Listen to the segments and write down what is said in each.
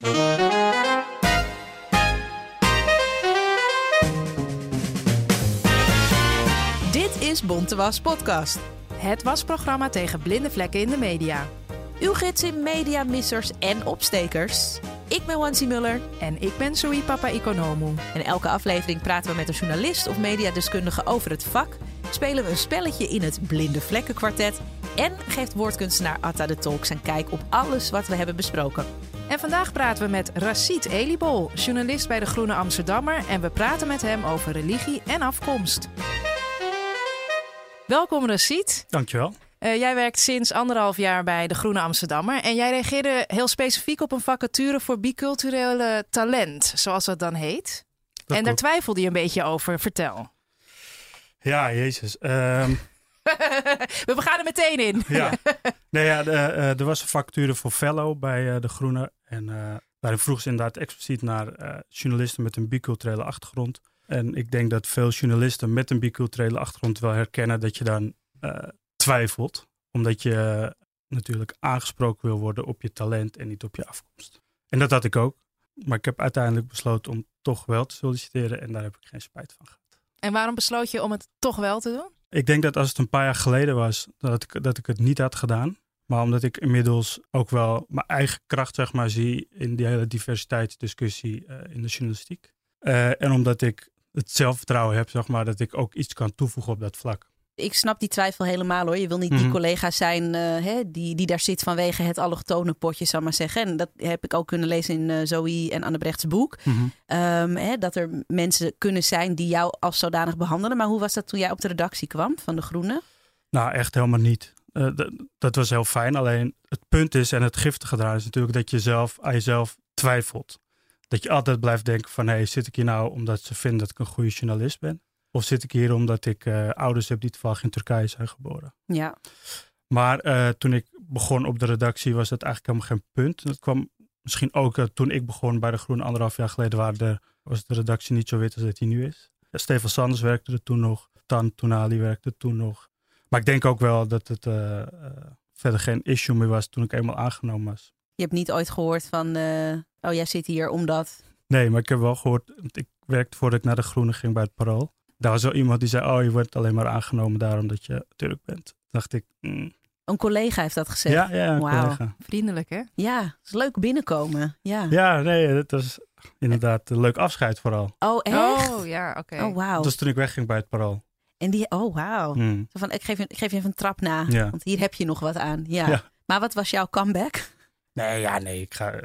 Dit is Bonte Was Podcast. Het wasprogramma tegen blinde vlekken in de media. Uw gids in mediamissers en opstekers. Ik ben Wansi Muller En ik ben Sui Papa Economu. en elke aflevering praten we met een journalist of mediadeskundige over het vak. Spelen we een spelletje in het Blinde Vlekken Kwartet. En geeft woordkunstenaar Atta de Tolk zijn kijk op alles wat we hebben besproken. En vandaag praten we met Racit Elibol, journalist bij de Groene Amsterdammer. En we praten met hem over religie en afkomst. Welkom Racit. Dankjewel. Eh, jij werkt sinds anderhalf jaar bij de Groene Amsterdammer. En jij reageerde heel specifiek op een vacature voor biculturele talent, zoals dat dan heet. Dat en daar twijfelde je een beetje over. Vertel. Ja, jezus. Ehm, we gaan er meteen in. ja. Nee, ja, eh, er was een vacature voor fellow bij eh, De Groene. En eh daarin vroeg ze inderdaad expliciet naar eh, journalisten met een biculturele achtergrond. En ik denk dat veel journalisten met een biculturele achtergrond wel herkennen dat je dan eh, twijfelt. Omdat je natuurlijk aangesproken wil worden op je talent en niet op je afkomst. En dat had ik ook. Maar ik heb uiteindelijk besloten om toch wel te solliciteren en daar heb ik geen spijt van gehad. En waarom besloot je om het toch wel te doen? Ik denk dat als het een paar jaar geleden was, dat ik, dat ik het niet had gedaan. Maar omdat ik inmiddels ook wel mijn eigen kracht zeg maar, zie in die hele diversiteitsdiscussie eh, in de journalistiek. Eh, en omdat ik het zelfvertrouwen heb zeg maar, dat ik ook iets kan toevoegen op dat vlak. Ik snap die twijfel helemaal hoor. Je wil niet die Mhm. collega zijn eh, hè, die, die daar zit vanwege het allochtone potje, zou maar zeggen. En dat heb ik ook kunnen lezen in eh, Zoe en Anne Brechts boek. Ehm, hè, dat er mensen kunnen zijn die jou als zodanig behandelen. Maar hoe was dat toen jij op de redactie kwam van De Groene? Nou, echt helemaal niet. Eh, dat was heel fijn. Alleen het punt is, en het giftige eraan is natuurlijk dat je zelf aan jezelf twijfelt. Dat je altijd blijft denken van, hé, hey, zit ik hier nou omdat ze vinden dat ik een goede journalist ben? Of zit ik hier omdat ik eh, ouders heb die toevallig in Turkije zijn geboren? Ja, Maar eh, toen ik begon op de redactie was dat eigenlijk helemaal geen punt. Dat kwam misschien ook toen ik begon bij de Groen anderhalf jaar geleden waren de, was de redactie niet zo wit als dat die nu is. Ja, Stefan Sanders werkte er toen nog. Tan Toenali werkte toen nog. Maar ik denk ook wel dat het eh, eh, verder geen issue meer was toen ik eenmaal aangenomen was. je hebt niet ooit gehoord van, eh, oh jij zit hier omdat... Nee, maar ik heb wel gehoord, want ik werkte voordat ik naar de Groene ging bij het Parool. Daar was wel iemand die zei, oh je wordt alleen maar aangenomen daarom dat je Turk bent. Toen dacht ik, mm, Een collega heeft dat gezegd. ja, ja, een Wauw. collega. Vriendelijk, hè? Ja, het is leuk binnenkomen. Ja. Ja, nee, het was inderdaad een leuk afscheid vooral. Oh, echt? Oh, ja, oké. Oh, wauw. Dat was toen ik wegging bij het Parool. En die, oh, wauw. Hmm. Zo Van, ik, geef je, ik geef je even een trap na, Ja. want hier heb je nog wat aan. Ja. Ja. Maar wat was jouw comeback? Nee, ja, nee, ik ga...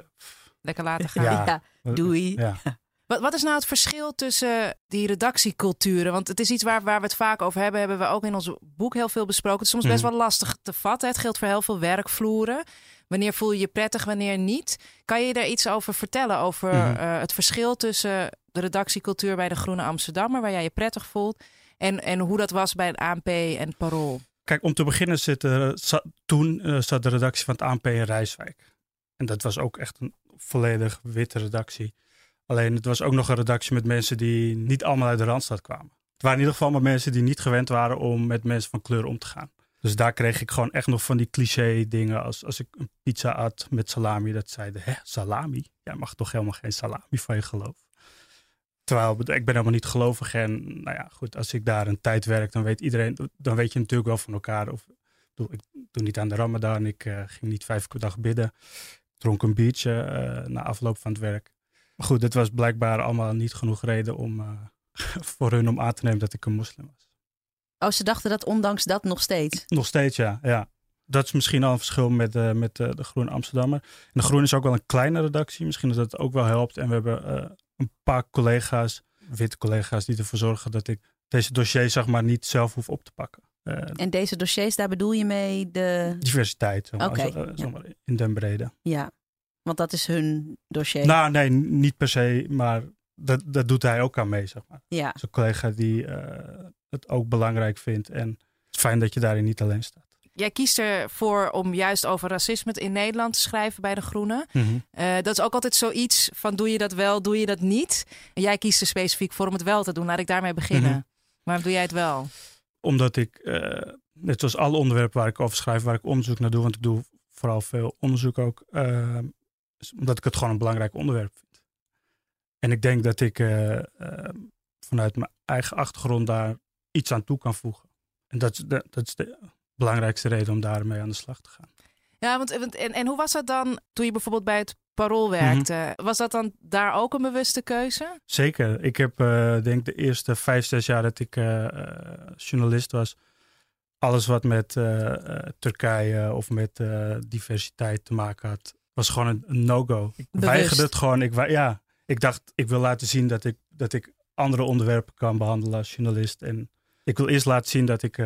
Lekker laten gaan. Ja. doei. Ja. Wat, wat is nou het verschil tussen die redactieculturen? Want het is iets waar, waar we het vaak over hebben. Hebben we ook in ons boek heel veel besproken. Het is soms best Mhm. wel lastig te vatten. Het geldt voor heel veel werkvloeren. Wanneer voel je je prettig, wanneer niet? Kan je daar iets over vertellen? Over Mhm. eh, het verschil tussen de redactiecultuur bij de Groene Amsterdammer, waar jij je prettig voelt, en, en hoe dat was bij het ANP en het Parool? Kijk, om te beginnen zit er, za- toen eh, zat de redactie van het ANP in Rijswijk. En dat was ook echt een volledig witte redactie. Alleen het was ook nog een redactie met mensen die niet allemaal uit de Randstad kwamen. Het waren in ieder geval maar mensen die niet gewend waren om met mensen van kleur om te gaan. Dus daar kreeg ik gewoon echt nog van die cliché dingen. Als, als ik een pizza at met salami, dat zeiden, hè, salami? Jij mag toch helemaal geen salami van je geloof? Terwijl ik ben helemaal niet gelovig. En nou ja, goed, als ik daar een tijd werk, dan weet iedereen, dan weet je natuurlijk wel van elkaar. Of, ik doe niet aan de Ramadan, ik eh, ging niet vijf keer per dag bidden. Dronk een biertje eh, na afloop van het werk. Maar goed, het was blijkbaar allemaal niet genoeg reden om eh, voor hun om aan te nemen dat ik een moslim was. Oh, ze dachten dat ondanks dat nog steeds. Nog steeds, ja. ja. Dat is misschien al een verschil met, eh, met de Groene Amsterdammer. En de Groene is ook wel een kleine redactie. Misschien dat het ook wel helpt. En we hebben een paar collega's, witte collega's, die ervoor zorgen dat ik deze dossiers zeg maar niet zelf hoef op te pakken. Eh, En deze dossiers, daar bedoel je mee de... diversiteit, zeg maar, Oké, zo- ja. zeg maar, in den brede. Ja, want dat is hun dossier. Nou, nee, niet per se, maar dat, dat doet hij ook aan mee, zeg maar. ja. Dat is een collega die eh, het ook belangrijk vindt. En het is fijn dat je daarin niet alleen staat. Jij kiest ervoor om juist over racisme in Nederland te schrijven bij de Groenen. Mhm. Eh, dat is ook altijd zoiets van doe je dat wel, doe je dat niet. En jij kiest er specifiek voor om het wel te doen. Laat ik daarmee beginnen. Mhm. Waarom doe jij het wel? Omdat ik, eh, net zoals alle onderwerpen waar ik over schrijf, waar ik onderzoek naar doe, want ik doe vooral veel onderzoek ook. eh, omdat ik het gewoon een belangrijk onderwerp vind. En ik denk dat ik vanuit mijn eigen achtergrond daar iets aan toe kan voegen. En dat, dat, dat is de belangrijkste reden om daarmee aan de slag te gaan. Ja, want en, en hoe was dat dan toen je bijvoorbeeld bij het Parool werkte? Mhm. Was dat dan daar ook een bewuste keuze? Zeker. Ik heb uh, denk de eerste vijf, zes jaar dat ik uh, journalist was, alles wat met Turkije of met diversiteit te maken had, was gewoon een, no-go. Ik weigerde het gewoon. Ik, ja, ik dacht, ik wil laten zien dat ik, dat ik andere onderwerpen kan behandelen als journalist. En ik wil eerst laten zien dat ik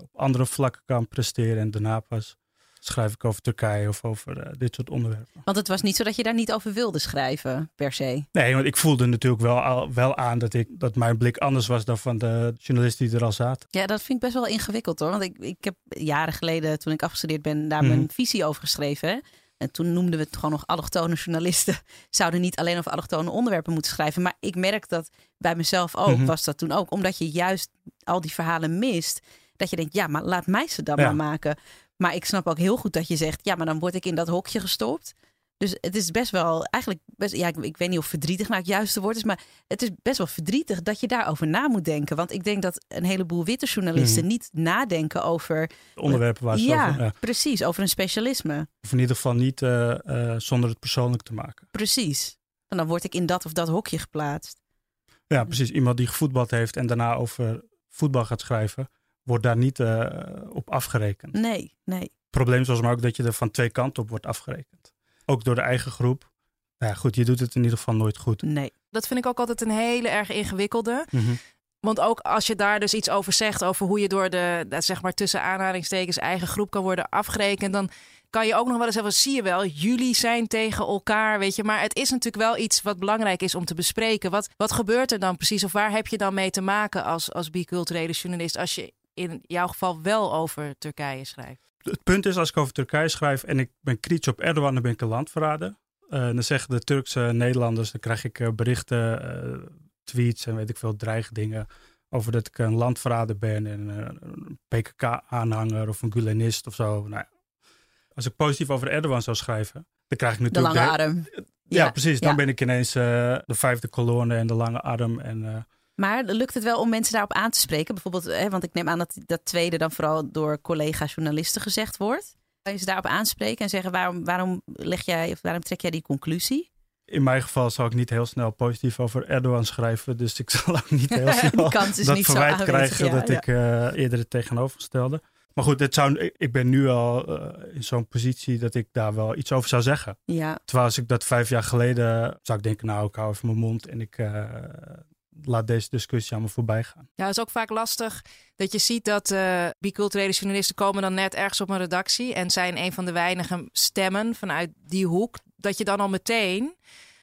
op andere vlakken kan presteren. En daarna pas schrijf ik over Turkije of over uh, dit soort onderwerpen. Want het was niet zo dat je daar niet over wilde schrijven, per se. Nee, want ik voelde natuurlijk wel, al, wel aan dat, ik, dat mijn blik anders was dan van de journalisten die er al zaten. Ja, dat vind ik best wel ingewikkeld hoor. Want ik, ik heb jaren geleden, toen ik afgestudeerd ben, daar mijn mhm. visie over geschreven. En toen noemden we het gewoon nog allochtone journalisten. Zouden niet alleen over allochtone onderwerpen moeten schrijven. Maar ik merk dat bij mezelf ook, mhm. was dat toen ook. Omdat je juist al die verhalen mist. Dat je denkt, ja, maar laat mij ze dan maar maken. Maar ik snap ook heel goed dat je zegt, ja, maar dan word ik in dat hokje gestopt. Dus het is best wel, eigenlijk, best, ja, ik, ik, weet niet of verdrietig nou het juiste woord is, maar het is best wel verdrietig dat je daarover na moet denken. Want ik denk dat een heleboel witte journalisten mhm. niet nadenken over onderwerpen waar ze ja, over, ja, precies, over een specialisme. Of in ieder geval niet uh, zonder het persoonlijk te maken. Precies. En dan word ik in dat of dat hokje geplaatst. Ja, precies. Iemand die gevoetbald heeft en daarna over voetbal gaat schrijven wordt daar niet uh, op afgerekend. Nee, nee. Het probleem is maar ook dat je er van twee kanten op wordt afgerekend. Ook door de eigen groep. Nou ja, goed, je doet het in ieder geval nooit goed. Nee. Dat vind ik ook altijd een hele erg ingewikkelde. Mm Want ook als je daar dus iets over zegt, over hoe je door de, zeg maar tussen aanhalingstekens eigen groep kan worden afgerekend, dan kan je ook nog wel eens zeggen, zie je wel, jullie zijn tegen elkaar, weet je. Maar het is natuurlijk wel iets wat belangrijk is om te bespreken. Wat, wat gebeurt er dan precies? Of waar heb je dan mee te maken als, als biculturele journalist als je in jouw geval wel over Turkije schrijft? Het punt is, als ik over Turkije schrijf en ik ben kritisch op Erdogan, dan ben ik een landverrader. Uh, dan zeggen de Turkse Nederlanders, dan krijg ik uh, berichten, uh, tweets en weet ik veel, dreigdingen over dat ik een landverrader ben en een PKK-aanhanger of een Gulenist of zo. Nou, als ik positief over Erdogan zou schrijven, dan krijg ik natuurlijk... De lange arm. Ja, precies. Dan ben ik ineens de vijfde kolonne en de lange arm en maar lukt het wel om mensen daarop aan te spreken? Bijvoorbeeld, hè, want ik neem aan dat dat tweede dan vooral door collega-journalisten gezegd wordt. Kan je ze daarop aanspreken en zeggen waarom, waarom leg jij of waarom trek jij die conclusie? In mijn geval zal ik niet heel snel positief over Erdogan schrijven. Dus ik zal ook niet heel snel dat niet verwijt krijgen dat ik uh, eerder het tegenovergestelde. Maar goed, het zou, ik ben nu al uh, in zo'n positie dat ik daar wel iets over zou zeggen. Ja. Terwijl als ik dat vijf jaar geleden zou ik denken, nou ik hou even mijn mond en ik uh, laat deze discussie allemaal voorbij gaan. Ja, het is ook vaak lastig dat je ziet dat uh, biculturele journalisten komen dan net ergens op een redactie en zijn een van de weinige stemmen vanuit die hoek. Dat je dan al meteen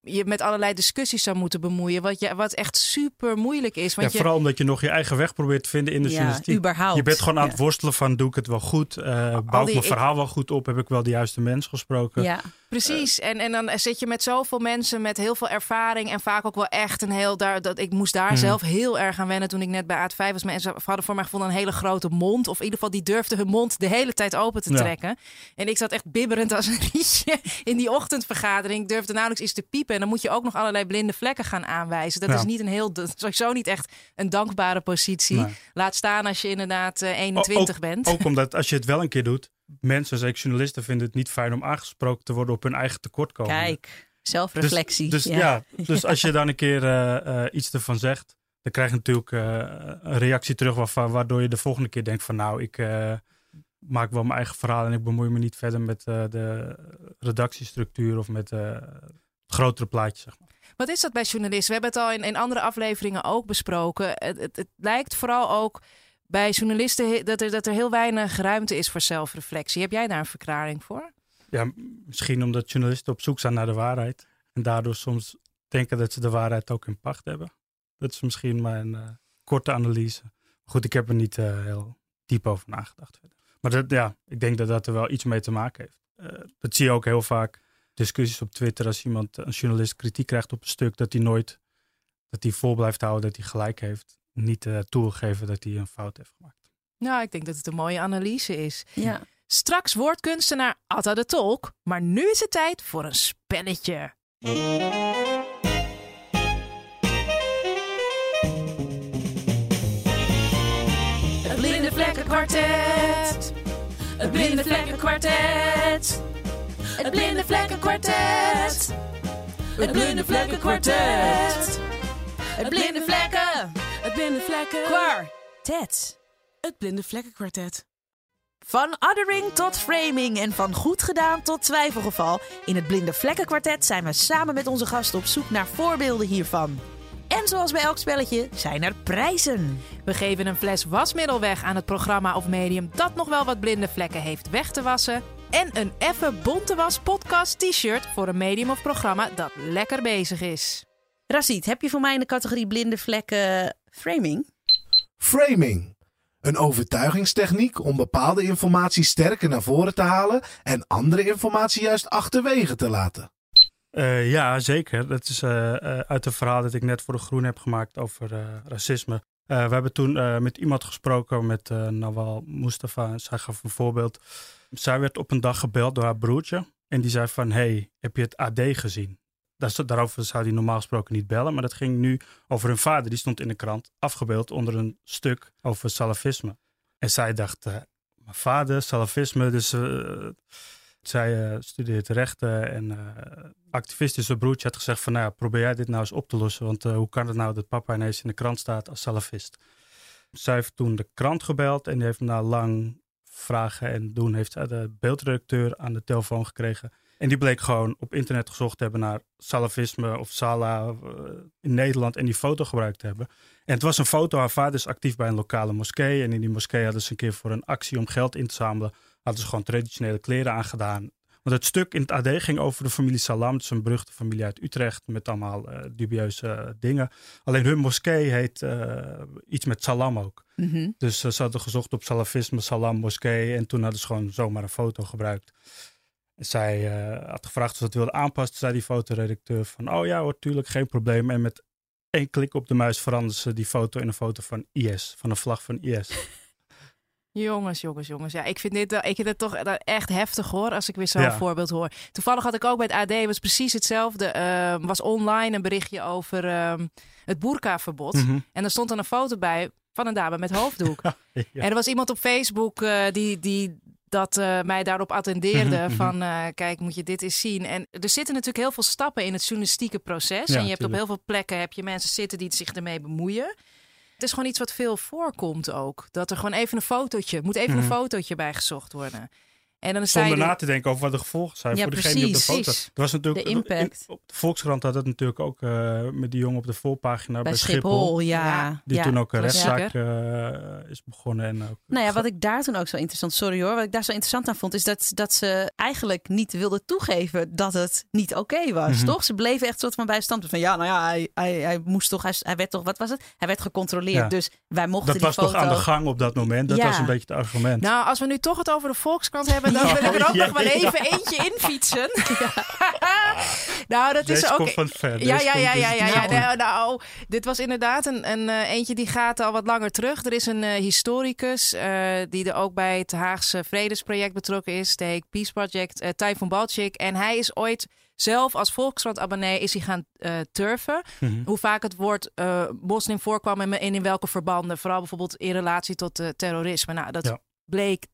je met allerlei discussies zou moeten bemoeien. Wat, je, wat echt super moeilijk is. Want ja, vooral omdat je nog je eigen weg probeert te vinden in de ja, journalistiek. Überhaupt. Je bent gewoon aan het worstelen van doe ik het wel goed? Uh, bouw ik mijn verhaal wel goed op? Heb ik wel de juiste mens gesproken? Ja, precies. en, en dan zit je met zoveel mensen met heel veel ervaring. En vaak ook wel echt een heel... Daar, dat, ik moest daar mhm. zelf heel erg aan wennen toen ik net bij A5 was. Mensen hadden voor mij gevonden een hele grote mond. Of in ieder geval die durfden hun mond de hele tijd open te trekken. En ik zat echt bibberend als een rietje in die ochtendvergadering. Ik durfde nauwelijks iets te piepen. En dan moet je ook nog allerlei blinde vlekken gaan aanwijzen. Dat is niet een heel, sowieso niet echt een dankbare positie. Laat staan als je inderdaad 21 ook, bent. Ook omdat als je het wel een keer doet, mensen, zeker journalisten, vinden het niet fijn om aangesproken te worden op hun eigen tekortkomen. Kijk, zelfreflectie. Dus, dus ja. dus als je dan een keer uh, uh, iets ervan zegt, dan krijg je natuurlijk uh, een reactie terug waarvan, waardoor je de volgende keer denkt van nou, ik maak wel mijn eigen verhaal en ik bemoei me niet verder met de redactiestructuur of met grotere plaatje, zeg maar. Wat is dat bij journalisten? We hebben het al in, in andere afleveringen ook besproken. Het, het, het, lijkt vooral ook bij journalisten dat er, dat er heel weinig ruimte is voor zelfreflectie. Heb jij daar een verklaring voor? Ja, misschien omdat journalisten op zoek zijn naar de waarheid. En daardoor soms denken dat ze de waarheid ook in pacht hebben. Dat is misschien mijn uh, korte analyse. Goed, ik heb er niet uh, heel diep over nagedacht. Maar dat, ja, ik denk dat dat er wel iets mee te maken heeft. Uh, dat zie je ook heel vaak discussies op Twitter als iemand, een journalist, kritiek krijgt op een stuk, dat hij nooit, dat hij vol blijft houden dat hij gelijk heeft. Niet uh, toegeven dat hij een fout heeft gemaakt. Nou, ik denk dat het een mooie analyse is. Ja. Straks woordkunstenaar Atta de Tolk, maar nu is het tijd voor een spelletje. Het Blinde Vlekken Kwartet. Het Blinde Vlekken Kwartet. Het Blinde Vlekken Kwartet. Het Blinde Vlekken Kwartet. Het Blinde Vlekken. Het blinde vlekken. Kwartet. Het Blinde Vlekkenkwartet. Van othering tot framing en van goed gedaan tot twijfelgeval. In het Blinde Vlekkenkwartet zijn we samen met onze gasten op zoek naar voorbeelden hiervan. En zoals bij elk spelletje zijn er prijzen. We geven een fles wasmiddel weg aan het programma of medium dat nog wel wat blinde vlekken heeft weg te wassen. En een effe bonte was podcast t-shirt voor een medium of programma dat lekker bezig is. Rashid, heb je voor mij in de categorie blinde vlekken framing? Framing. Een overtuigingstechniek om bepaalde informatie sterker naar voren te halen en andere informatie juist achterwege te laten. Eh, ja, zeker. Dat is eh, eh, uit een verhaal dat ik net voor de Groen heb gemaakt over eh, racisme. Eh, we hebben toen eh, met iemand gesproken, met eh, Nawal Mustafa. Zij gaf een voorbeeld. Zij werd op een dag gebeld door haar broertje. En die zei van, hey, heb je het AD gezien? Daarover zou hij normaal gesproken niet bellen. Maar dat ging nu over hun vader. Die stond in de krant afgebeeld onder een stuk over salafisme. En zij dacht, eh, mijn vader, salafisme. Dus eh, zij eh, studeert rechten en activist is zijn broertje had gezegd van nou probeer jij dit nou eens op te lossen. Want hoe kan het nou dat papa ineens in de krant staat als salafist? Zij heeft toen de krant gebeld en die heeft na lang vragen en doen heeft de beeldredacteur aan de telefoon gekregen. En die bleek gewoon op internet gezocht te hebben naar salafisme of sala eh, in Nederland en die foto gebruikt te hebben. En het was een foto, haar vader is actief bij een lokale moskee. En in die moskee hadden ze een keer voor een actie om geld in te zamelen, hadden ze gewoon traditionele kleren aangedaan. Want het stuk in het AD ging over de familie Salam. Het is een beruchte familie uit Utrecht met allemaal eh, dubieuze dingen. Alleen hun moskee heet eh, iets met Salam ook. Mhm. Dus ze hadden gezocht op salafisme, Salam, moskee. En toen hadden ze gewoon zomaar een foto gebruikt. Zij eh, had gevraagd of ze het wilde aanpassen. Zei die fotoredacteur van, oh ja hoor, tuurlijk, geen probleem. En met één klik op de muis veranderde ze die foto in een foto van IS. Van een vlag van IS. Jongens, jongens, jongens. Ja, ik vind dit, wel- ik vind het toch eh, echt heftig hoor, als ik weer zo'n Ja. voorbeeld hoor. Toevallig had ik ook bij het AD, was precies hetzelfde. eh, was online een berichtje over ehm, het boerkaverbod. Mhm. En er stond dan een foto bij van een dame met hoofddoek. Ja. En er was iemand op Facebook eh, die, die dat eh, mij daarop attendeerde. Mhm, mhm. Van eh, kijk, moet je dit eens zien. En er zitten natuurlijk heel veel stappen in het journalistieke proces. Ja, en je hebt op heel veel plekken heb je mensen zitten die zich ermee bemoeien. Het is gewoon iets wat veel voorkomt ook. Dat er gewoon even een fotootje, moet even Mhm. een fotootje bij gezocht worden. En dan Zonder er- na te denken over wat de gevolgen zijn Ja, voor degene die op de foto. Precies. Er was natuurlijk De impact. in- op de Volkskrant had het natuurlijk ook eh, met die jongen op de voorpagina bij, Bij Schiphol, ja. Ja, Die ja. toen ook een rechtszaak eh, is begonnen. En ook, Nou ja, wat ik daar toen ook zo interessant, sorry hoor, wat ik daar zo interessant aan vond, is dat, dat ze eigenlijk niet wilden toegeven dat het niet oké was, Mhm. toch? Ze bleven echt soort van bij stand van, ja, nou ja, hij, hij, hij moest toch, hij, hij werd toch, wat was het? Hij werd gecontroleerd, Ja. dus wij mochten dat die was foto... toch aan de gang op dat moment. Dat Ja. was een beetje het argument. Nou, als we nu toch het over de Volkskrant hebben, dan wil ik er ook nog wel even eentje infietsen. nou, dat is ook. van. Ja, ja, ja, dus ja, ja, van- Nou, nou, dit was inderdaad een, een eh, eentje die gaat al wat langer terug. Er is een eh, historicus eh, die er ook bij het Haagse Vredesproject betrokken is. De Peace Project, uh, Typhon Balcik. En hij is ooit zelf als Volkskrant-abonnee is hij gaan eh, turven. Mhm. Hoe vaak het woord eh, moslim voorkwam en in, in welke verbanden. Vooral bijvoorbeeld in relatie tot eh, terrorisme. Nou, dat Ja. bleek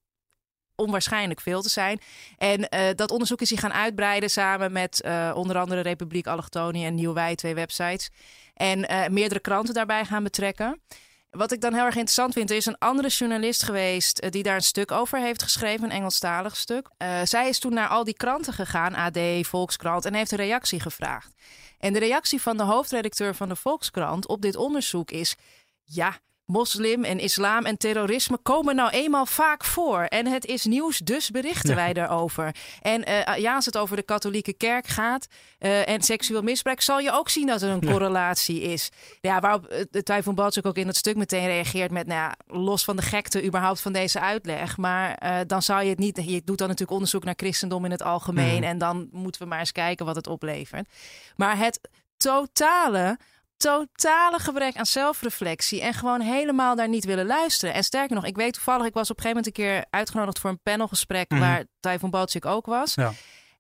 onwaarschijnlijk veel te zijn. En eh, dat onderzoek is hij gaan uitbreiden samen met eh, onder andere Republiek Allochtonië en Nieuwwij, twee websites. En eh, meerdere kranten daarbij gaan betrekken. Wat ik dan heel erg interessant vind, er is een andere journalist geweest die daar een stuk over heeft geschreven, een Engelstalig stuk. Zij is toen naar al die kranten gegaan, AD, Volkskrant, en heeft een reactie gevraagd. En de reactie van de hoofdredacteur van de Volkskrant op dit onderzoek is: ja, moslim en islam en terrorisme komen nou eenmaal vaak voor. En het is nieuws, dus berichten wij daarover. En eh, ja, als het over de katholieke kerk gaat eh, en seksueel misbruik, zal je ook zien dat er een correlatie is. Ja, waarop eh, de Balczuk ook in het stuk meteen reageert met, nou ja, los van de gekte überhaupt van deze uitleg. Maar eh, dan zou je het niet, je doet dan natuurlijk onderzoek naar christendom in het algemeen. Mhm. En dan moeten we maar eens kijken wat het oplevert. Maar het totale totale gebrek aan zelfreflectie en gewoon helemaal daar niet willen luisteren. En sterker nog, ik weet toevallig, ik was op een gegeven moment een keer uitgenodigd voor een panelgesprek Mhm. waar Typhon Bootzik ook was. Ja.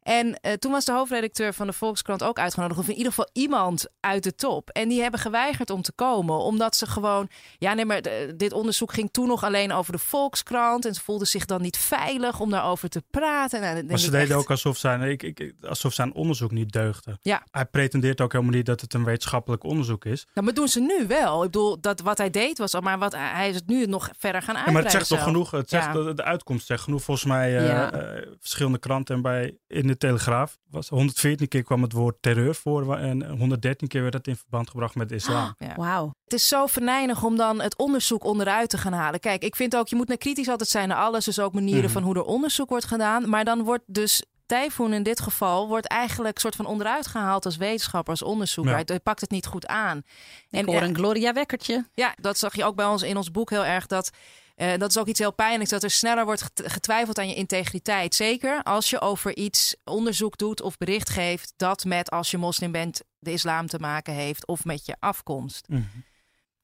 En eh, toen was de hoofdredacteur van de Volkskrant ook uitgenodigd. Of in ieder geval iemand uit de top. En die hebben geweigerd om te komen. Omdat ze gewoon... Ja, nee, maar eh, dit onderzoek ging toen nog alleen over de Volkskrant. En ze voelden zich dan niet veilig om daarover te praten. Nou, Maar ze deden echt- ook alsof zijn, ik, ik, alsof zijn onderzoek niet deugde. Ja. Hij pretendeert ook helemaal niet dat het een wetenschappelijk onderzoek is. Nou, maar doen ze nu wel. Ik bedoel, dat wat hij deed was al... Maar wat, hij is het nu nog verder gaan Ja, uitbreiden. maar het zegt toch genoeg? Het zegt, Ja. de, de uitkomst zegt genoeg. Volgens mij eh, Ja. eh, verschillende kranten en bij in de Telegraaf was 114 keer kwam het woord terreur voor en 113 keer werd het in verband gebracht met de islam. Ja. Wauw. Het is zo venijnig om dan het onderzoek onderuit te gaan halen. Kijk, ik vind ook, je moet naar kritisch altijd zijn naar alles. Dus ook manieren Mhm. van hoe er onderzoek wordt gedaan. Maar dan wordt dus Typhoon in dit geval wordt eigenlijk soort van onderuit gehaald als wetenschapper, als onderzoeker. Ja. Hij, pakt het niet goed aan. Ik hoor ja, een Gloria Wekkertje. ja, dat zag je ook bij ons in ons boek heel erg. Dat, eh, dat is ook iets heel pijnlijks, dat er sneller wordt get- getwijfeld aan je integriteit. Zeker als je over iets onderzoek doet of bericht geeft dat met als je moslim bent de islam te maken heeft of met je afkomst. Mhm.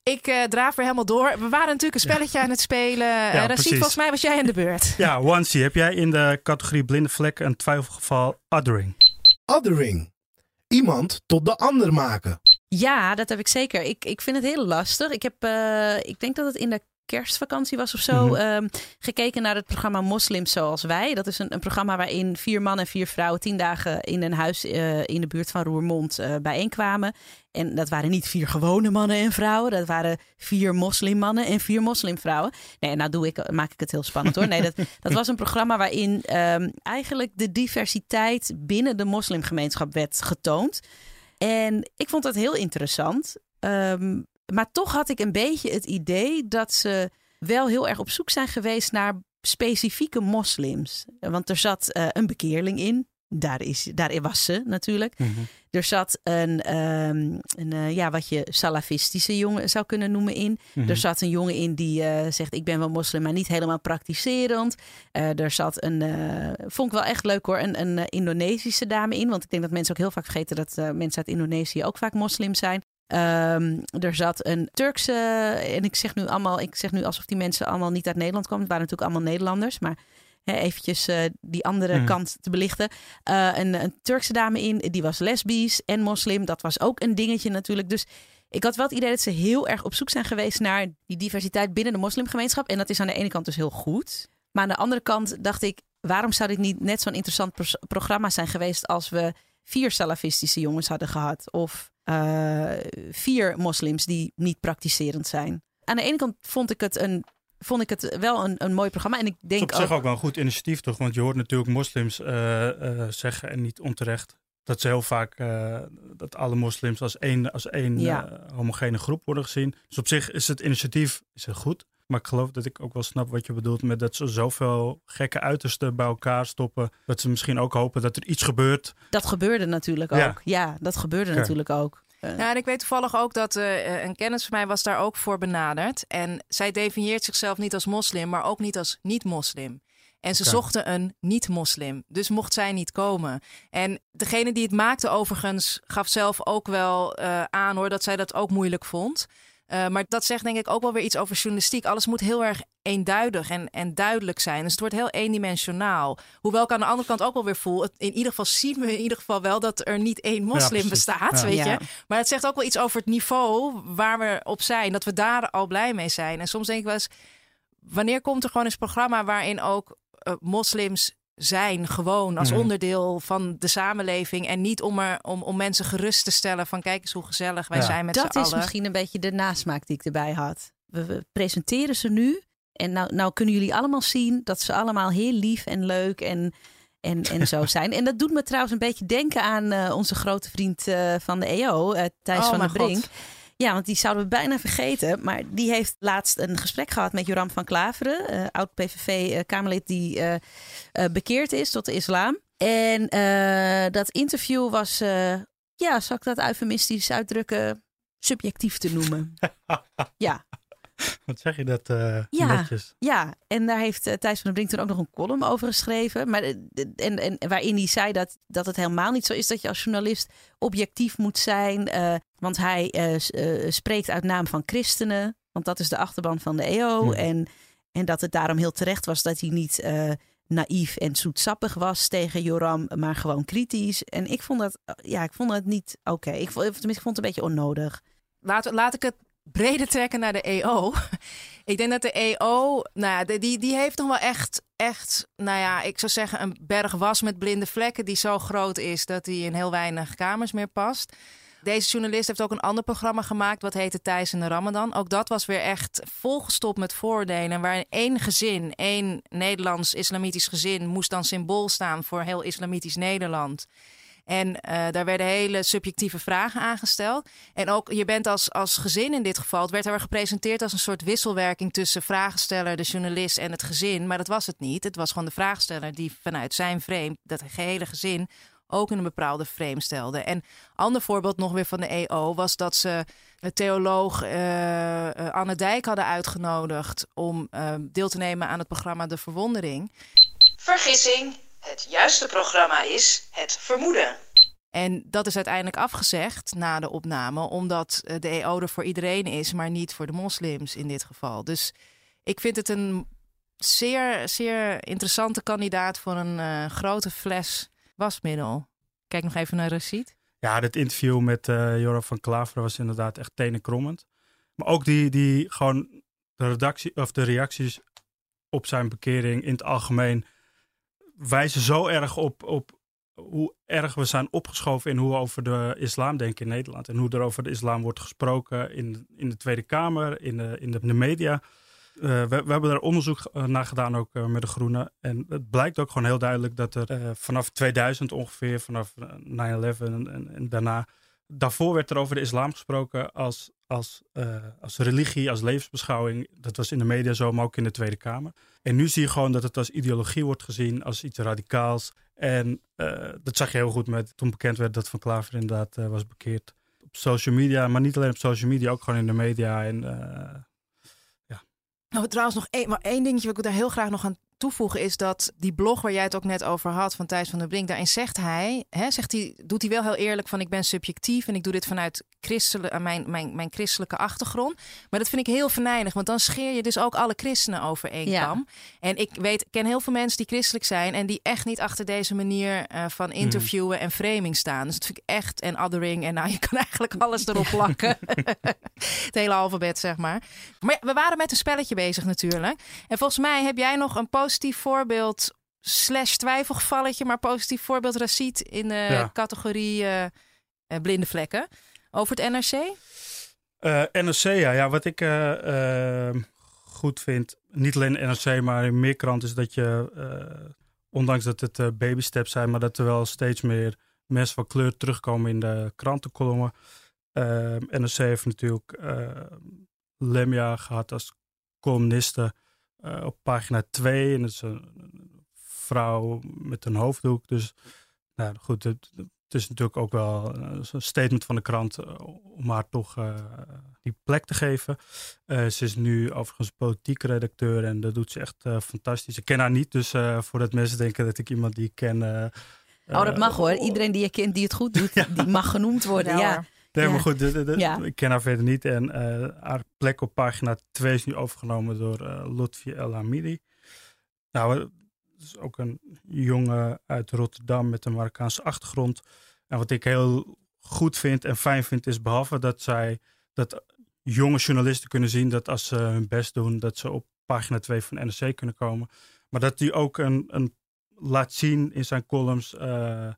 Ik eh draaf er helemaal door. We waren natuurlijk een spelletje aan het spelen. Ja, Rashid, precies. volgens mij was jij aan de beurt. Ja, Wansi, heb jij in de categorie blinde vlek een twijfelgeval othering? Othering. Iemand tot de ander maken. Ja, dat heb ik zeker. Ik, ik vind het heel lastig. Ik heb, eh, ik denk dat het in de kerstvakantie was of zo, Mhm. ehm, gekeken naar het programma Moslims Zoals Wij. Dat is een, een programma waarin vier mannen en vier vrouwen tien dagen in een huis eh, in de buurt van Roermond eh, bijeenkwamen. En dat waren niet vier gewone mannen en vrouwen. Dat waren vier moslimmannen en vier moslimvrouwen. Nee, nou doe ik, maak ik het heel spannend hoor. Nee, dat, dat was een programma waarin ehm, eigenlijk de diversiteit binnen de moslimgemeenschap werd getoond. En ik vond dat heel interessant. Ehm, maar toch had ik een beetje het idee dat ze wel heel erg op zoek zijn geweest naar specifieke moslims. Want er zat eh, een bekeerling in. Daar, is, daar was ze natuurlijk. Mhm. Er zat een, ehm, een eh, ja, wat je salafistische jongen zou kunnen noemen in. Mhm. Er zat een jongen in die eh, zegt: Ik ben wel moslim, maar niet helemaal praktiserend. Er zat een, vond ik wel echt leuk hoor, een, een Indonesische dame in. Want ik denk dat mensen ook heel vaak vergeten dat mensen uit Indonesië ook vaak moslim zijn. Ehm, er zat een Turkse, en ik zeg nu allemaal, ik zeg nu alsof die mensen allemaal niet uit Nederland kwamen. Het waren natuurlijk allemaal Nederlanders, maar hè, eventjes eh, die andere Mhm. kant te belichten. Eh, een, een Turkse dame in, die was lesbisch en moslim. Dat was ook een dingetje natuurlijk. Dus ik had wel het idee dat ze heel erg op zoek zijn geweest naar die diversiteit binnen de moslimgemeenschap. En dat is aan de ene kant dus heel goed. Maar aan de andere kant dacht ik, waarom zou dit niet net zo'n interessant programma zijn geweest als we vier salafistische jongens hadden gehad? Of eh, vier moslims die niet praktiserend zijn. Aan de ene kant vond ik het, een, vond ik het wel een, een mooi programma. En ik Het is denk op zich ook, ook wel een goed initiatief, toch? Want je hoort natuurlijk moslims eh, eh, zeggen, en niet onterecht, dat ze heel vaak dat alle moslims als één, als één Ja. homogene groep worden gezien. Dus op zich is het initiatief is het goed. Maar ik geloof dat ik ook wel snap wat je bedoelt met dat ze zoveel gekke uitersten bij elkaar stoppen. Dat ze misschien ook hopen dat er iets gebeurt. dat gebeurde natuurlijk Ja. ook. Ja, dat gebeurde natuurlijk ook. Eh, Ja, en ik weet toevallig ook dat eh, een kennis van mij was daar ook voor benaderd. En zij definieert zichzelf niet als moslim, maar ook niet als niet-moslim. En ze zochten een niet-moslim, dus mocht zij niet komen. En degene die het maakte overigens gaf zelf ook wel eh, aan hoor dat zij dat ook moeilijk vond. Eh, maar dat zegt denk ik ook wel weer iets over journalistiek. Alles moet heel erg eenduidig en, en duidelijk zijn. Dus het wordt heel eendimensionaal. Hoewel ik aan de andere kant ook wel weer voel... Het, in ieder geval zien we in ieder geval wel dat er niet één moslim bestaat, Ja. weet Ja. je. Maar het zegt ook wel iets over het niveau waar we op zijn. Dat we daar al blij mee zijn. En soms denk ik wel eens... Wanneer komt er gewoon eens een programma waarin ook eh, moslims zijn gewoon als Mhm. onderdeel van de samenleving en niet om, er, om, om mensen gerust te stellen van kijk eens hoe gezellig wij Ja. zijn met z'n dat allen. is misschien een beetje de nasmaak die ik erbij had. We, we presenteren ze nu. En nou, nou kunnen jullie allemaal zien dat ze allemaal heel lief en leuk en, en, en zo zijn. En dat doet me trouwens een beetje denken aan eh, onze grote vriend eh, van de EO, eh, Thijs Oh van der Brink. God. Ja, want die zouden we bijna vergeten. Maar die heeft laatst een gesprek gehad met Joram van Klaveren, eh, oud PVV-Kamerlid die eh, eh, bekeerd is tot de islam. En eh, dat interview was, eh, ja, zal ik dat eufemistisch uitdrukken, subjectief te noemen. ja, Wat zeg je dat eh, Ja. netjes? ja, en daar heeft eh, Thijs van der Brink toen ook nog een column over geschreven. Maar, eh, en, en waarin hij zei dat, dat het helemaal niet zo is dat je als journalist objectief moet zijn. eh, Want hij eh, eh, spreekt uit naam van christenen. Want dat is de achterban van de EO. En, en dat het daarom heel terecht was dat hij niet eh, naïef en zoetsappig was tegen Joram, maar gewoon kritisch. En ik vond dat, ja, ik vond het niet oké. Ik, vond, tenminste, ik vond het een beetje onnodig. Laat, laat ik het breder trekken naar de EO. ik denk dat de EO, nou ja, die, die heeft nog wel echt, echt, nou ja, ik zou zeggen een berg was met blinde vlekken die zo groot is dat die in heel weinig kamers meer past. Deze journalist heeft ook een ander programma gemaakt, wat heette Thijs in de Ramadan. Ook dat was weer echt volgestopt met voordelen. Waarin één gezin, één Nederlands-islamitisch gezin, moest dan symbool staan voor heel islamitisch Nederland. En eh, daar werden hele subjectieve vragen aangesteld. En ook, je bent als, als gezin in dit geval, het werd er gepresenteerd als een soort wisselwerking tussen vraagsteller, de journalist en het gezin. Maar dat was het niet. Het was gewoon de vraagsteller die vanuit zijn frame, dat gehele gezin, ook in een bepaalde frame stelde. En ander voorbeeld nog weer van de EO was dat ze de theoloog eh, eh, Anne Dijk hadden uitgenodigd om eh, deel te nemen aan het programma De Verwondering. Vergissing. Het juiste programma is het vermoeden. En dat is uiteindelijk afgezegd na de opname, omdat de EO er voor iedereen is, maar niet voor de moslims in dit geval. Dus ik vind het een zeer, zeer interessante kandidaat voor een grote fles wasmiddel. Kijk nog even naar Rashid. Ja, dit interview met eh Joram van Klaveren was inderdaad echt tenenkrommend. Maar ook die, die gewoon de redactie of de reacties op zijn bekering in het algemeen wijzen zo erg op, op hoe erg we zijn opgeschoven in hoe we over de islam denken in Nederland. En hoe er over de islam wordt gesproken in, in de Tweede Kamer, in de, in de media. Eh, we, we hebben er onderzoek eh, naar gedaan, ook eh, met de Groenen. En het blijkt ook gewoon heel duidelijk dat er vanaf 2000 ongeveer, vanaf eh, 9-11 en, en, daarna, daarvoor werd er over de islam gesproken als, als, als religie, als levensbeschouwing. Dat was in de media zo, maar ook in de Tweede Kamer. En nu zie je gewoon dat het als ideologie wordt gezien, als iets radicaals. En dat zag je heel goed met toen bekend werd dat Van Klaver inderdaad was bekeerd. Op social media, maar niet alleen op social media, ook gewoon in de media. En Nou, trouwens, nog één, maar één dingetje wat ik daar heel graag nog aan toevoegen is dat die blog waar jij het ook net over had van Thijs van der Brink, daarin zegt hij, hè, zegt hij, doet hij wel heel eerlijk van ik ben subjectief en ik doe dit vanuit christelijke, mijn, mijn, mijn christelijke achtergrond. Maar dat vind ik heel venijnig, want dan scheer je dus ook alle christenen over één Ja. kam. En ik weet, ik ken heel veel mensen die christelijk zijn en die echt niet achter deze manier eh, van interviewen en framing staan. Dus dat vind ik echt en othering en nou, je kan eigenlijk alles erop plakken. het hele alfabet, zeg maar. Maar ja, we waren met een spelletje bezig natuurlijk. En volgens mij heb jij nog een positief voorbeeld slash twijfelgevalletje, maar positief voorbeeld Racit in de Ja. categorie eh, eh, blinde vlekken. Over het NRC? Eh, NRC, ja. ja wat ik goed vind, niet alleen NRC, maar in meer kranten, is dat je, ondanks dat het baby steps zijn, maar dat er wel steeds meer mensen van kleur terugkomen in de krantenkolommen. NRC heeft natuurlijk Lemja gehad als columniste eh, op pagina 2. En dat is een, vrouw met een hoofddoek. Dus nou goed, het, het is natuurlijk ook wel eh, een statement van de krant eh, om haar toch eh, die plek te geven. Eh, ze is nu overigens politiek redacteur en dat doet ze echt eh, fantastisch. Ik ken haar niet, dus eh, voordat mensen denken dat ik iemand die ik ken... eh, Oh, dat mag eh, hoor. Iedereen die je kent die het goed doet, die mag genoemd worden. Ja, hoor. Nee, Ja. maar goed, de- de- de- Ja. ik ken haar verder niet. En eh, haar plek op pagina 2 is nu overgenomen door Lotfi El Hamidi. Nou, het is ook een jongen uit Rotterdam met een Marokkaanse achtergrond. En wat ik heel goed vind en fijn vind, is behalve dat zij dat jonge journalisten kunnen zien dat als ze hun best doen, dat ze op pagina 2 van NRC kunnen komen. Maar dat hij ook een, een laat zien in zijn columns. eh,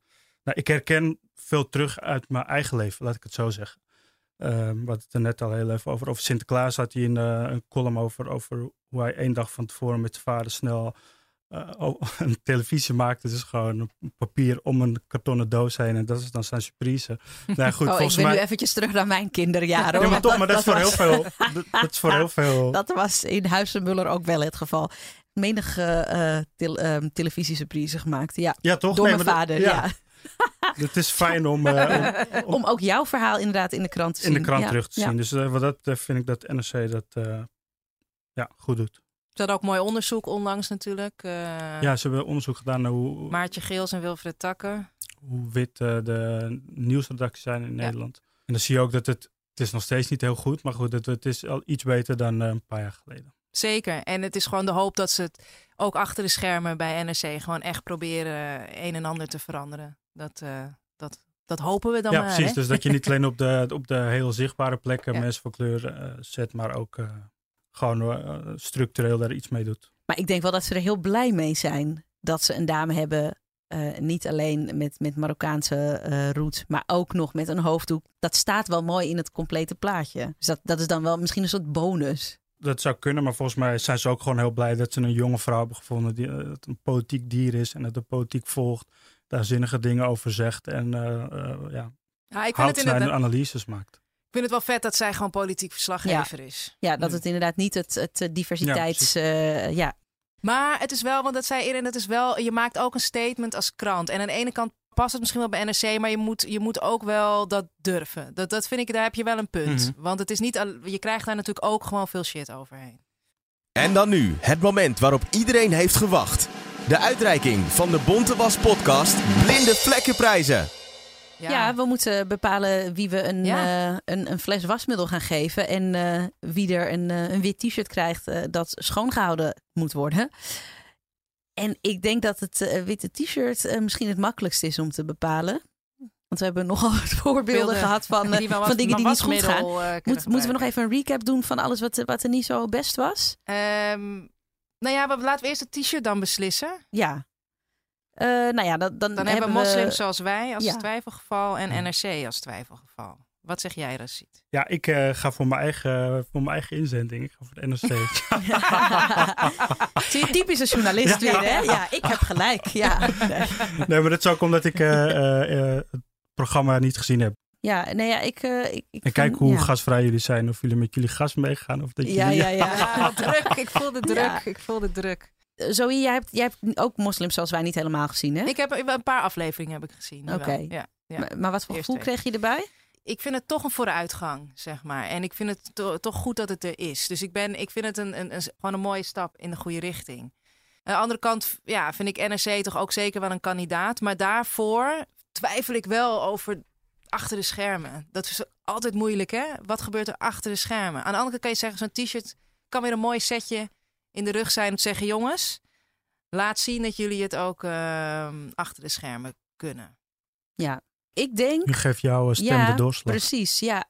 nou, ik herken veel terug uit mijn eigen leven, laat ik het zo zeggen. Ehm we hadden het er net al heel even over. Over Sinterklaas had hij een, eh, een column over, over hoe hij één dag van tevoren met zijn vader snel eh, een televisie maakte. Dus gewoon papier om een kartonnen doos heen. En dat is dan zijn surprise. Nou goed, oh, ik ben mij... nu eventjes terug naar mijn kinderjaren. Ja, maar toch, maar dat is voor heel veel. Dat, dat is voor heel veel. Dat was in Huizenmuller ook wel het geval. Menige eh tel, ehm, televisiesurprise gemaakt. Ja, Ja, toch? door Nee, mijn vader. Ja. Het is fijn om, eh, om, Om ook jouw verhaal inderdaad in de krant te zien. in de krant Ja, terug te ja. zien. Dus eh, wat dat betreft vind ik dat NRC dat eh, ja, goed doet. Ze hadden ook mooi onderzoek onlangs natuurlijk. eh, Ja, ze hebben onderzoek gedaan naar hoe, Maartje Geels en Wilfred Takker. hoe wit de nieuwsredacties zijn in Ja. Nederland. En dan zie je ook dat het, het is nog steeds niet heel goed, maar goed, het, het is al iets beter dan eh, een paar jaar geleden. Zeker. En het is gewoon de hoop dat ze het ook achter de schermen bij NRC gewoon echt proberen een en ander te veranderen. Dat, eh, dat, dat hopen we dan ja, maar. precies. hè? Dus dat je niet alleen op de, op de heel zichtbare plekken Ja. mensen van kleur eh, zet, maar ook eh, gewoon structureel daar iets mee doet. Maar ik denk wel dat ze er heel blij mee zijn dat ze een dame hebben. eh, niet alleen met, met Marokkaanse eh roots, maar ook nog met een hoofddoek. Dat staat wel mooi in het complete plaatje. Dus dat, dat is dan wel misschien een soort bonus. Dat zou kunnen, maar volgens mij zijn ze ook gewoon heel blij dat ze een jonge vrouw hebben gevonden die dat een politiek dier is en dat de politiek volgt, daar zinnige dingen over zegt en eh, eh, ja, Ja, ik, vind het inderdaad- analyses maakt. ik vind het wel vet dat zij gewoon politiek verslaggever is. Ja, dat het inderdaad niet het, het eh, diversiteits... eh, ja, Maar het is wel, want dat zei Erin, het is wel, je maakt ook een statement als krant. En aan de ene kant past het misschien wel bij NRC, maar je moet, je moet ook wel dat durven. Dat, dat vind ik, daar heb je wel een punt. Mhm. Want het is niet, al- je krijgt daar natuurlijk ook gewoon veel shit overheen. En dan nu het moment waarop iedereen heeft gewacht. De uitreiking van de Bonte Was podcast Blinde Vlekkenprijzen. ja. we moeten bepalen wie we een, Ja. eh, een, een fles wasmiddel gaan geven. En eh, wie er een, eh, een wit t-shirt krijgt dat schoongehouden moet worden. En ik denk dat het witte t-shirt misschien het makkelijkst is om te bepalen. Want we hebben nogal wat voorbeelden Beelden gehad van, Die van dingen die niet goed gaan. Moet, moeten we nog even een recap doen van alles wat, wat er niet zo best was? Ehm, nou ja, we- laten we eerst het t-shirt dan beslissen. Ja. Eh, nou ja, dan, dan, Dan hebben we we moslims zoals wij als Ja. twijfelgeval en NRC als twijfelgeval. Wat zeg jij, Rashid? Ja, ik eh, ga voor mijn, eigen, voor mijn eigen inzending. Ik ga voor de NRC. Zie je, typische journalist weer, hè? Ja, ik heb gelijk. Ja, nee. maar dat is ook omdat ik eh, het programma niet gezien heb. Ja, nee, ja ik, eh, ik, ik En kijk hoe ja. gastvrij jullie zijn. Of jullie met jullie gast meegaan. Of dat Ja, jullie... ja, ja. Ja, druk. Ik voel de druk. Ja. Ik voel de druk. Zoe, jij hebt, jij hebt ook moslims zoals wij niet helemaal gezien, hè? Ik heb een paar afleveringen heb ik gezien. Oké. Ja, ja. maar, maar wat voor gevoel kreeg je erbij? ik vind het toch een vooruitgang, zeg maar. En ik vind het to- toch goed dat het er is. Dus ik, ben, ik vind het een, een, een, gewoon een mooie stap in de goede richting. Aan de andere kant ja, vind ik NRC toch ook zeker wel een kandidaat. Maar daarvoor twijfel ik wel over achter de schermen. Dat is altijd moeilijk, hè? Wat gebeurt er achter de schermen? Aan de andere kant kan je zeggen, zo'n t-shirt kan weer een mooi setje in de rug zijn om te zeggen... jongens, laat zien dat jullie het ook ehm, achter de schermen kunnen. Ja, ik denk... Nu geeft jouw stem ja, de doorslag. precies, ja.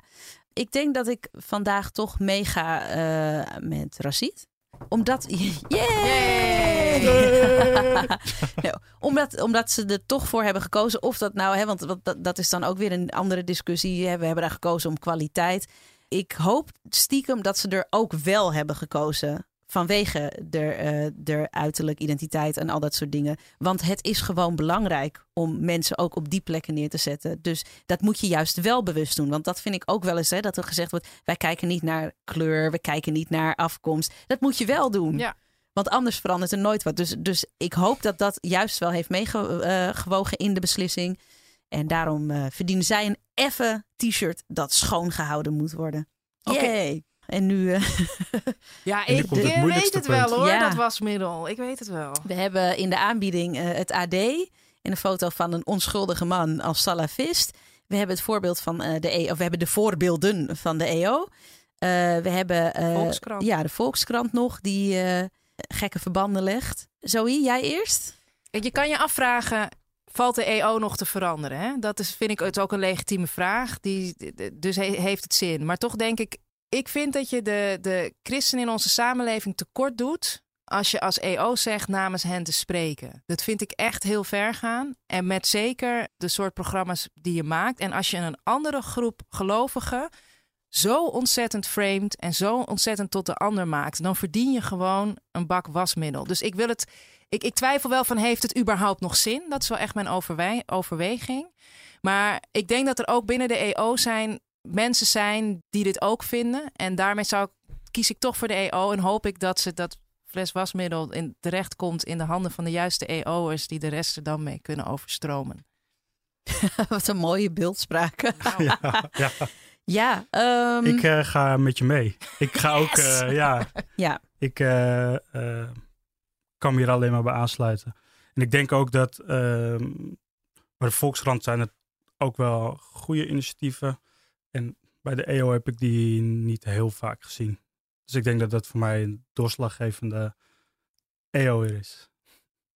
Ik denk dat ik vandaag toch meega eh, met Rashid. Omdat... Yay! Nou, omdat, omdat ze er toch voor hebben gekozen. Of dat nou, hè, want dat, dat is dan ook weer een andere discussie. hè. We hebben daar gekozen om kwaliteit. Ik hoop stiekem dat ze er ook wel hebben gekozen. Vanwege de, eh de uiterlijk identiteit en al dat soort dingen. Want het is gewoon belangrijk om mensen ook op die plekken neer te zetten. Dus dat moet je juist wel bewust doen. Want dat vind ik ook wel eens, hè, dat er gezegd wordt: wij kijken niet naar kleur, we kijken niet naar afkomst. Dat moet je wel doen. Ja. Want anders verandert er nooit wat. Dus, dus ik hoop dat dat juist wel heeft meegewogen in de beslissing. En daarom eh, verdienen zij een effe t-shirt dat schoongehouden moet worden. Oké. En nu, eh, Ja, En nu ik het weet het wel hoor, Ja. dat wasmiddel. Ik weet het wel. we hebben in de aanbieding eh, het AD. En een foto van een onschuldige man als salafist. We hebben het voorbeeld van eh, de EO. Of we hebben de voorbeelden van de EO. Eh, we hebben eh, Volkskrant. Ja, de Volkskrant nog, die eh, gekke verbanden legt. Zoe, jij eerst? Je kan je afvragen, valt de EO nog te veranderen? Hè? Dat is, vind ik het ook een legitieme vraag. Die, dus he- heeft het zin. Maar toch denk ik, ik vind dat je de, de christenen in onze samenleving tekort doet... als je als EO zegt namens hen te spreken. Dat vind ik echt heel ver gaan. En met zeker de soort programma's die je maakt. En als je een andere groep gelovigen zo ontzettend framed en zo ontzettend tot de ander maakt, dan verdien je gewoon een bak wasmiddel. Dus ik wil het. Ik, ik twijfel wel van heeft het überhaupt nog zin? Dat is wel echt mijn overweging. Maar ik denk dat er ook binnen de EO zijn mensen zijn die dit ook vinden. En daarmee zou ik, kies ik toch voor de EO en hoop ik dat ze dat fles wasmiddel in, terecht komt in de handen van de juiste EO'ers die de rest er dan mee kunnen overstromen. Wat een mooie beeldspraak. Ja, ja. ja, ehm, Ik eh, ga met je mee. Ik ga ook, eh, ja, ja, ik eh, eh, kan me hier alleen maar bij aansluiten. En ik denk ook dat ehm bij de Volkskrant zijn het ook wel goede initiatieven. En bij de EO heb ik die niet heel vaak gezien. Dus ik denk dat dat voor mij een doorslaggevende EO er is.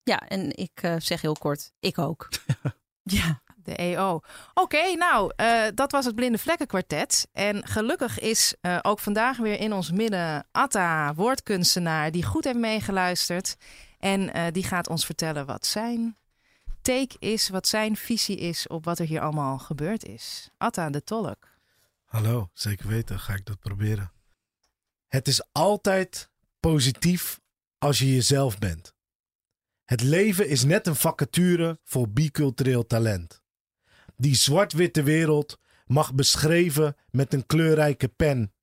Ja, en ik uh, zeg heel kort, ik ook. ja. De EO. Oké, nou, uh, dat was het Blinde Vlekken Kwartet. En gelukkig is uh, ook vandaag weer in ons midden Atta, woordkunstenaar, die goed heeft meegeluisterd. En die gaat ons vertellen wat zijn take is, wat zijn visie is op wat er hier allemaal gebeurd is. Atta, de tolk. Hallo, zeker weten. Ga ik dat proberen. Het is altijd positief als je jezelf bent. Het leven is net een vacature voor bicultureel talent. Die zwart-witte wereld mag beschreven met een kleurrijke pen.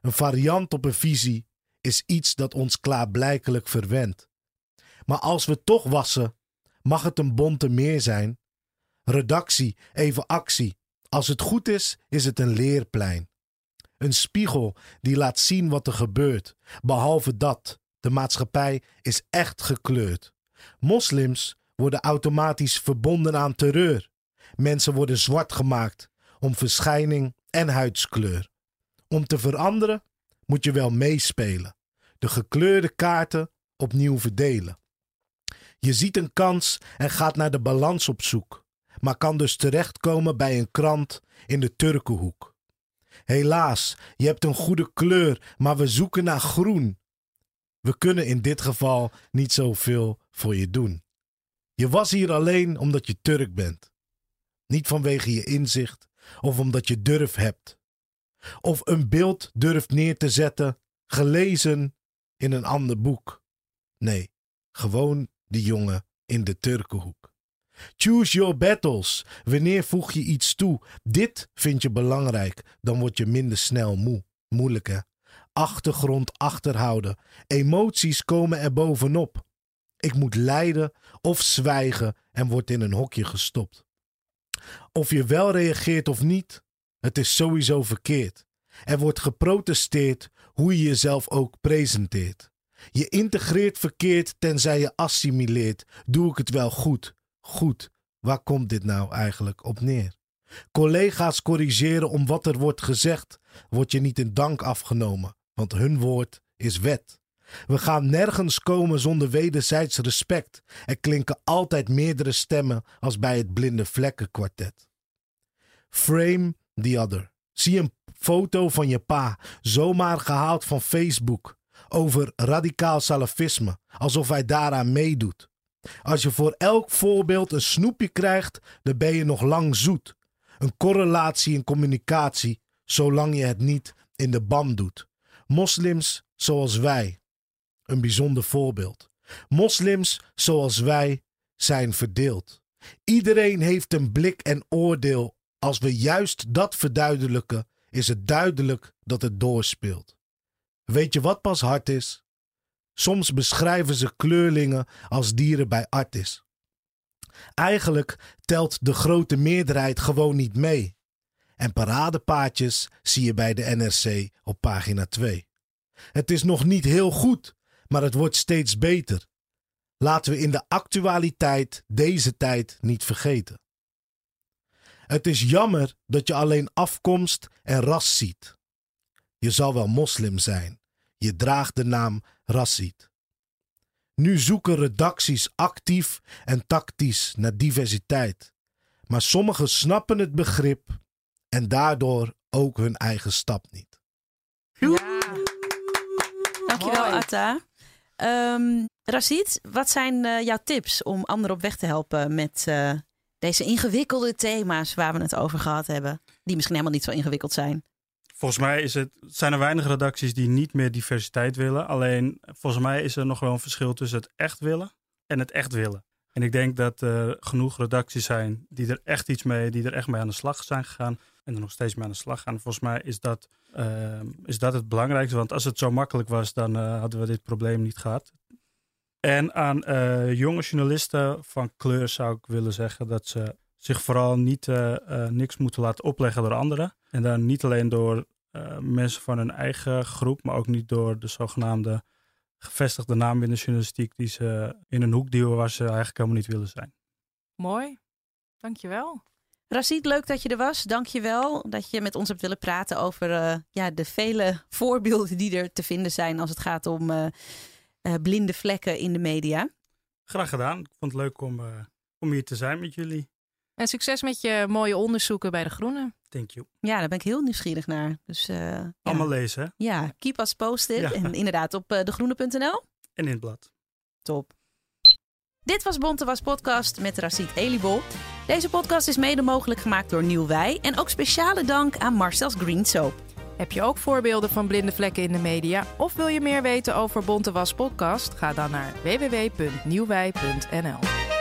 Een variant op een visie is iets dat ons klaarblijkelijk verwendt. Maar als we toch wassen, mag het een bonte meer zijn. Redactie, even actie. Als het goed is, is het een leerplein. Een spiegel die laat zien wat er gebeurt. Behalve dat, de maatschappij is echt gekleurd. Moslims worden automatisch verbonden aan terreur. Mensen worden zwart gemaakt om verschijning en huidskleur. Om te veranderen moet je wel meespelen. De gekleurde kaarten opnieuw verdelen. Je ziet een kans en gaat naar de balans op zoek, maar kan dus terechtkomen bij een krant in de Turkenhoek. Helaas, je hebt een goede kleur, maar we zoeken naar groen. We kunnen in dit geval niet zoveel voor je doen. Je was hier alleen omdat je Turk bent. Niet vanwege je inzicht of omdat je durf hebt. Of een beeld durft neer te zetten, gelezen in een ander boek. Nee, gewoon die jongen in de Turkenhoek. Choose your battles. Wanneer voeg je iets toe? Dit vind je belangrijk, dan word je minder snel moe. Moeilijk hè? Achtergrond achterhouden. Emoties komen er bovenop. Ik moet lijden of zwijgen en word in een hokje gestopt. Of je wel reageert of niet, het is sowieso verkeerd. Er wordt geprotesteerd hoe je jezelf ook presenteert. Je integreert verkeerd tenzij je assimileert. Doe ik het wel goed? Goed. Waar komt dit nou eigenlijk op neer? Collega's corrigeren om wat er wordt gezegd, wordt je niet in dank afgenomen, want hun woord is wet. We gaan nergens komen zonder wederzijds respect. Er klinken altijd meerdere stemmen als bij het blinde vlekken kwartet. Frame the other. Zie een foto van je pa, zomaar gehaald van Facebook over radicaal salafisme, alsof hij daaraan meedoet. Als je voor elk voorbeeld een snoepje krijgt, dan ben je nog lang zoet. Een correlatie in communicatie, zolang je het niet in de bam doet. Moslims zoals wij. Een bijzonder voorbeeld. Moslims zoals wij zijn verdeeld. Iedereen heeft een blik en oordeel. Als we juist dat verduidelijken, is het duidelijk dat het doorspeelt. Weet je wat pas hard is? Soms beschrijven ze kleurlingen als dieren bij artis. Eigenlijk telt de grote meerderheid gewoon niet mee. En paradepaadjes zie je bij de NRC op pagina 2. Het is nog niet heel goed, maar het wordt steeds beter. Laten we in de actualiteit deze tijd niet vergeten. Het is jammer dat je alleen afkomst en ras ziet. Je zal wel moslim zijn. Je draagt de naam Rassid. Nu zoeken redacties actief en tactisch naar diversiteit. Maar sommigen snappen het begrip en daardoor ook hun eigen stap niet. Ja. Dankjewel, Atta. Um, Rashid, wat zijn uh, jouw tips om anderen op weg te helpen met uh, deze ingewikkelde thema's waar we het over gehad hebben? Die misschien helemaal niet zo ingewikkeld zijn. Volgens mij is het, zijn er weinig redacties die niet meer diversiteit willen. Alleen volgens mij is er nog wel een verschil tussen het echt willen en het echt willen. En ik denk dat er genoeg redacties zijn die er echt iets mee, die er echt mee aan de slag zijn gegaan. En er nog steeds mee aan de slag gaan. Volgens mij is dat, uh, is dat het belangrijkste. Want als het zo makkelijk was, dan uh, hadden we dit probleem niet gehad. En aan uh, jonge journalisten van kleur zou ik willen zeggen dat ze zich vooral niet niks moeten laten opleggen door anderen. En dan niet alleen door uh, mensen van hun eigen groep, maar ook niet door de zogenaamde gevestigde naam in de journalistiek die ze in een hoek duwen waar ze eigenlijk helemaal niet willen zijn. Mooi, dankjewel. Rashid, leuk dat je er was. Dank je wel dat je met ons hebt willen praten over uh, ja, de vele voorbeelden die er te vinden zijn als het gaat om uh, uh, blinde vlekken in de media. Graag gedaan. Ik vond het leuk om, om hier te zijn met jullie. En succes met je mooie onderzoeken bij De Groene. Thank you. Ja, daar ben ik heel nieuwsgierig naar. Dus, Allemaal ja. lezen, hè? Ja, keep us posted. Ja. En inderdaad op degroene.nl. En in het blad. Top. Dit was Bonte Was Podcast met Racit Elibol. Deze podcast is mede mogelijk gemaakt door Nieuw Wij. En ook speciale dank aan Marcel's Green Soap. Heb je ook voorbeelden van blinde vlekken in de media? Of wil je meer weten over Bonte Was Podcast? Ga dan naar www.nieuwwij.nl.